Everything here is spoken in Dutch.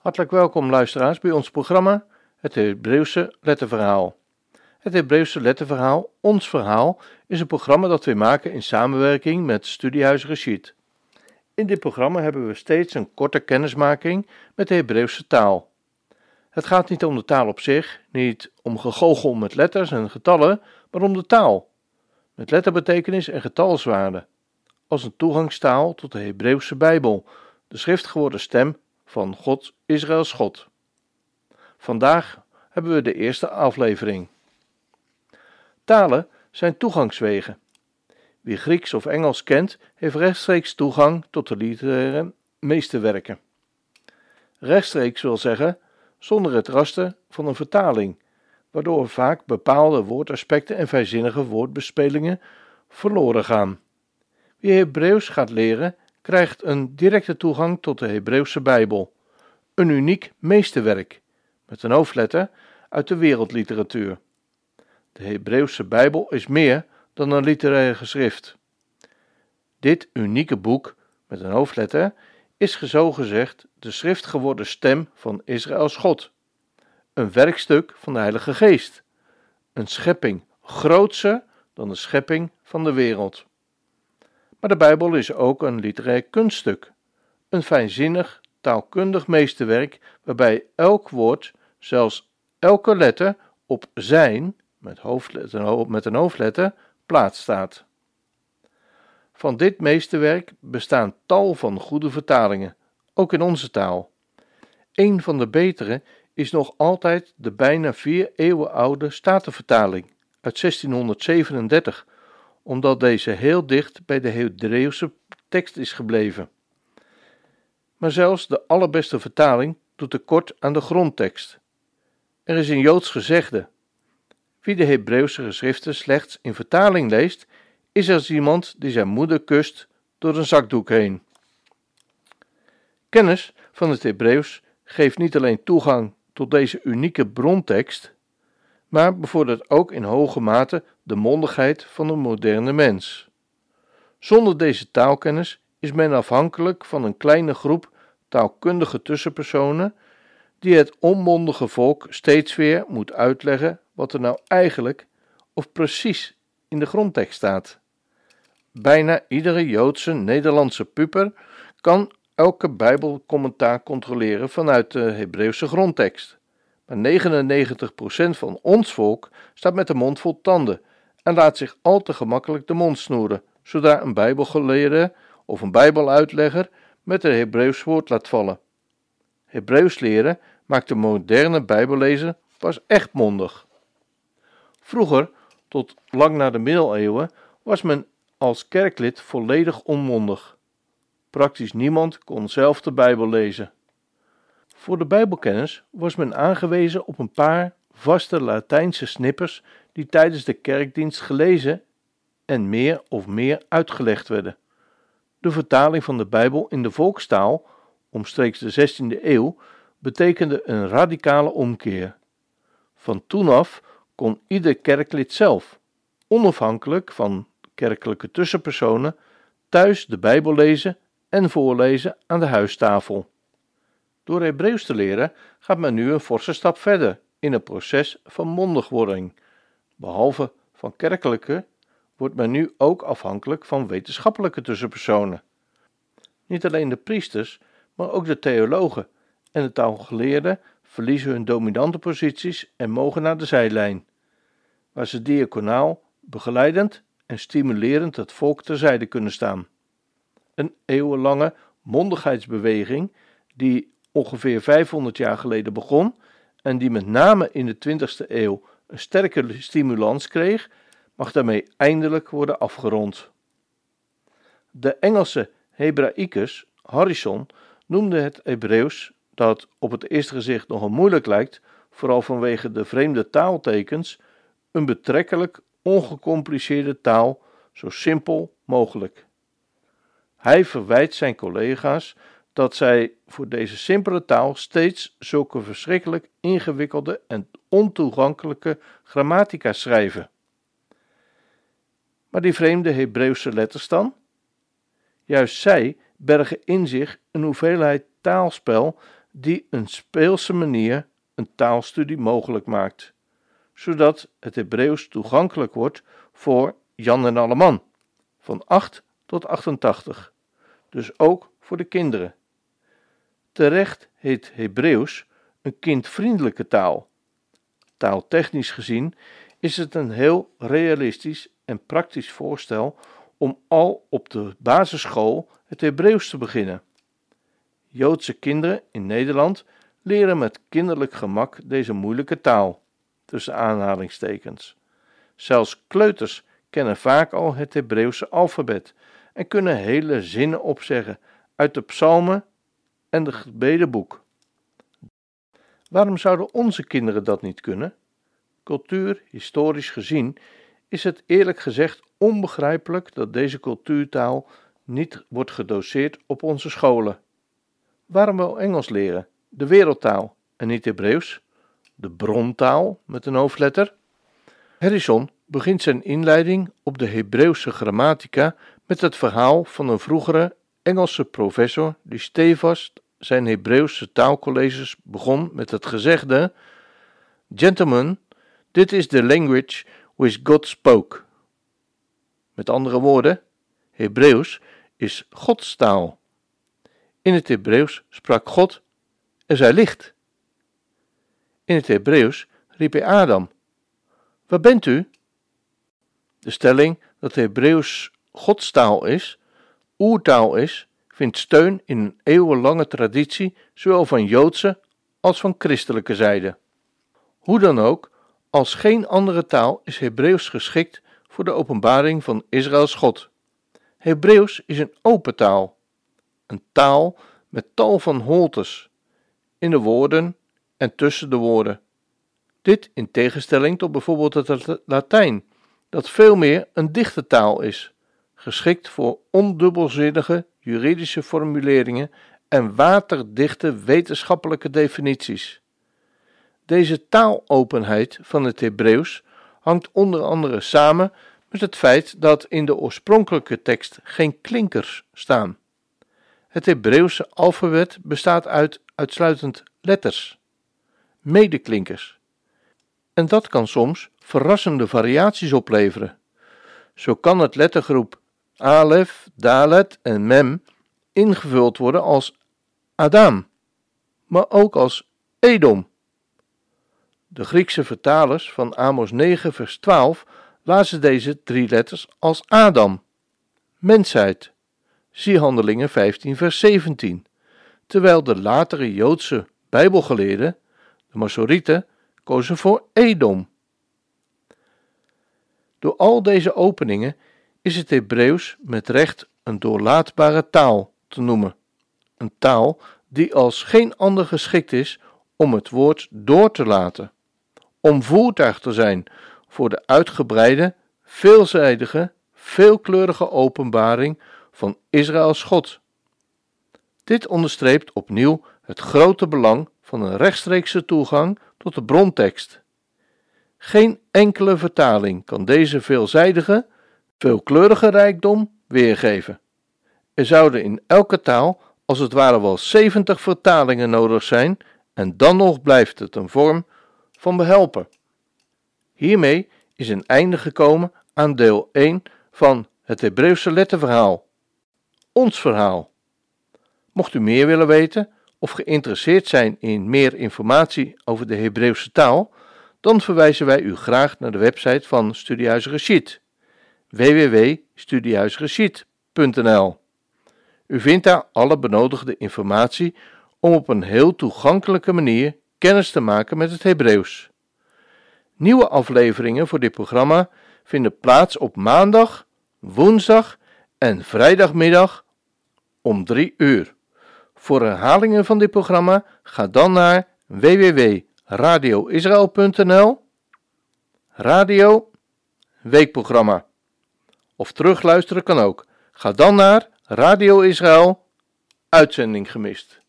Hartelijk welkom luisteraars bij ons programma Het Hebreeuwse Letterverhaal. Het Hebreeuwse Letterverhaal, ons verhaal, is een programma dat we maken in samenwerking met Studiehuis Rashid. In dit programma hebben we steeds een korte kennismaking met de Hebreeuwse taal. Het gaat niet om de taal op zich, niet om gegoochel met letters en getallen, maar om de taal, met letterbetekenis en getalswaarde, als een toegangstaal tot de Hebreeuwse Bijbel, de schriftgeworden stem van God Israëls God. Vandaag hebben we de eerste aflevering. Talen zijn toegangswegen. Wie Grieks of Engels kent, heeft rechtstreeks toegang tot de literaire meesterwerken. Rechtstreeks wil zeggen zonder het rasten van een vertaling, waardoor vaak bepaalde woordaspecten en vijzinnige woordbespelingen verloren gaan. Wie Hebreeuws gaat leren, krijgt een directe toegang tot de Hebreeuwse Bijbel, een uniek meesterwerk, met een hoofdletter uit de wereldliteratuur. De Hebreeuwse Bijbel is meer dan een literaire geschrift. Dit unieke boek, met een hoofdletter, is zo gezegd de schriftgeworden stem van Israëls God, een werkstuk van de Heilige Geest, een schepping grootser dan de schepping van de wereld. Maar de Bijbel is ook een literair kunststuk, een fijnzinnig, taalkundig meesterwerk waarbij elk woord, zelfs elke letter, op zijn, met, hoofdletter, met een hoofdletter, plaats staat. Van dit meesterwerk bestaan tal van goede vertalingen, ook in onze taal. Een van de betere is nog altijd de bijna vier eeuwen oude Statenvertaling uit 1637 omdat deze heel dicht bij de Hebreeuwse tekst is gebleven. Maar zelfs de allerbeste vertaling doet tekort aan de grondtekst. Er is een Joods gezegde: Wie de Hebreeuwse geschriften slechts in vertaling leest, is als iemand die zijn moeder kust door een zakdoek heen. Kennis van het Hebreeuws geeft niet alleen toegang tot deze unieke brontekst, maar bevordert ook in hoge mate de mondigheid van een moderne mens. Zonder deze taalkennis is men afhankelijk van een kleine groep taalkundige tussenpersonen die het onmondige volk steeds weer moet uitleggen wat er nou eigenlijk of precies in de grondtekst staat. Bijna iedere Joodse Nederlandse puper kan elke Bijbelcommentaar controleren vanuit de Hebreeuwse grondtekst. Maar 99% van ons volk staat met de mond vol tanden en laat zich al te gemakkelijk de mond snoeren, zodra een Bijbelgeleerde of een Bijbeluitlegger met een Hebreeuws woord laat vallen. Hebreeuws leren maakt de moderne Bijbellezer pas echt mondig. Vroeger, tot lang na de middeleeuwen, was men als kerklid volledig onmondig. Praktisch niemand kon zelf de Bijbel lezen. Voor de Bijbelkennis was men aangewezen op een paar vaste Latijnse snippers die tijdens de kerkdienst gelezen en meer of meer uitgelegd werden. De vertaling van de Bijbel in de volkstaal, omstreeks de 16e eeuw, betekende een radicale omkeer. Van toen af kon ieder kerklid zelf, onafhankelijk van kerkelijke tussenpersonen, thuis de Bijbel lezen en voorlezen aan de huistafel. Door Hebreeuws te leren gaat men nu een forse stap verder in het proces van mondigwording. Behalve van kerkelijke wordt men nu ook afhankelijk van wetenschappelijke tussenpersonen. Niet alleen de priesters, maar ook de theologen en de taalgeleerden verliezen hun dominante posities en mogen naar de zijlijn, waar ze diaconaal, begeleidend en stimulerend het volk terzijde kunnen staan. Een eeuwenlange mondigheidsbeweging die ongeveer 500 jaar geleden begon en die met name in de 20e eeuw een sterke stimulans kreeg, mag daarmee eindelijk worden afgerond. De Engelse Hebraicus Harrison noemde het Hebreeuws, dat op het eerste gezicht nogal moeilijk lijkt, vooral vanwege de vreemde taaltekens, een betrekkelijk ongecompliceerde taal, zo simpel mogelijk. Hij verwijt zijn collega's dat zij voor deze simpele taal steeds zulke verschrikkelijk ingewikkelde en ontoegankelijke grammatica schrijven. Maar die vreemde Hebreeuwse letters dan? Juist zij bergen in zich een hoeveelheid taalspel die een speelse manier een taalstudie mogelijk maakt, zodat het Hebreeuws toegankelijk wordt voor Jan en Alleman van 8 tot 88, dus ook voor de kinderen. Terecht heet Hebreeuws een kindvriendelijke taal. Taaltechnisch gezien is het een heel realistisch en praktisch voorstel om al op de basisschool het Hebreeuws te beginnen. Joodse kinderen in Nederland leren met kinderlijk gemak deze moeilijke taal, tussen aanhalingstekens. Zelfs kleuters kennen vaak al het Hebreeuwse alfabet en kunnen hele zinnen opzeggen uit de psalmen en het gebedenboek. Waarom zouden onze kinderen dat niet kunnen? Cultuur, historisch gezien, is het eerlijk gezegd onbegrijpelijk dat deze cultuurtaal niet wordt gedoseerd op onze scholen. Waarom wel Engels leren, de wereldtaal, en niet Hebreeuws, de brontaal met een hoofdletter? Harrison begint zijn inleiding op de Hebreeuwse grammatica met het verhaal van een vroegere Engelse professor die stevast zijn Hebreeuwse taalcolleges begon met het gezegde: Gentlemen, dit is the language which God spoke. Met andere woorden, Hebreeuws is Gods taal. In het Hebreeuws sprak God er zij licht. In het Hebreeuws riep hij Adam: Waar bent u? De stelling dat Hebreeuws Godstaal is, oertaal is, vindt steun in een eeuwenlange traditie, zowel van Joodse als van christelijke zijde. Hoe dan ook, als geen andere taal is Hebreeuws geschikt voor de openbaring van Israëls God. Hebreeuws is een open taal, een taal met tal van holtes in de woorden en tussen de woorden. Dit in tegenstelling tot bijvoorbeeld het Latijn, dat veel meer een dichte taal is, geschikt voor ondubbelzinnige juridische formuleringen en waterdichte wetenschappelijke definities. Deze taalopenheid van het Hebreeuws hangt onder andere samen met het feit dat in de oorspronkelijke tekst geen klinkers staan. Het Hebreeuwse alfabet bestaat uit uitsluitend letters, medeklinkers. En dat kan soms verrassende variaties opleveren. Zo kan het lettergroep Alef, Dalet en Mem ingevuld worden als Adam, maar ook als Edom. De Griekse vertalers van Amos 9, vers 12 lazen deze drie letters als Adam, mensheid. Zie Handelingen 15, vers 17. Terwijl de latere Joodse Bijbelgeleerden, de Masorieten, kozen voor Edom. Door al deze openingen is het Hebreeuws met recht een doorlaatbare taal te noemen. Een taal die als geen ander geschikt is om het woord door te laten, om voertuig te zijn voor de uitgebreide, veelzijdige, veelkleurige openbaring van Israëls God. Dit onderstreept opnieuw het grote belang van een rechtstreekse toegang tot de brontekst. Geen enkele vertaling kan deze veelzijdige, veelkleurige rijkdom weergeven. Er zouden in elke taal als het ware wel 70 vertalingen nodig zijn en dan nog blijft het een vorm van behelpen. Hiermee is een einde gekomen aan deel 1 van het Hebreeuwse letterverhaal. Ons verhaal. Mocht u meer willen weten of geïnteresseerd zijn in meer informatie over de Hebreeuwse taal, dan verwijzen wij u graag naar de website van Studiehuis Rashid www.studiehuisrashid.nl. U vindt daar alle benodigde informatie om op een heel toegankelijke manier kennis te maken met het Hebreeuws. Nieuwe afleveringen voor dit programma vinden plaats op maandag, woensdag en vrijdagmiddag om 3 uur. Voor herhalingen van dit programma ga dan naar www.radioisrael.nl Radio Weekprogramma. Of terugluisteren kan ook. Ga dan naar Radio Israël, uitzending gemist.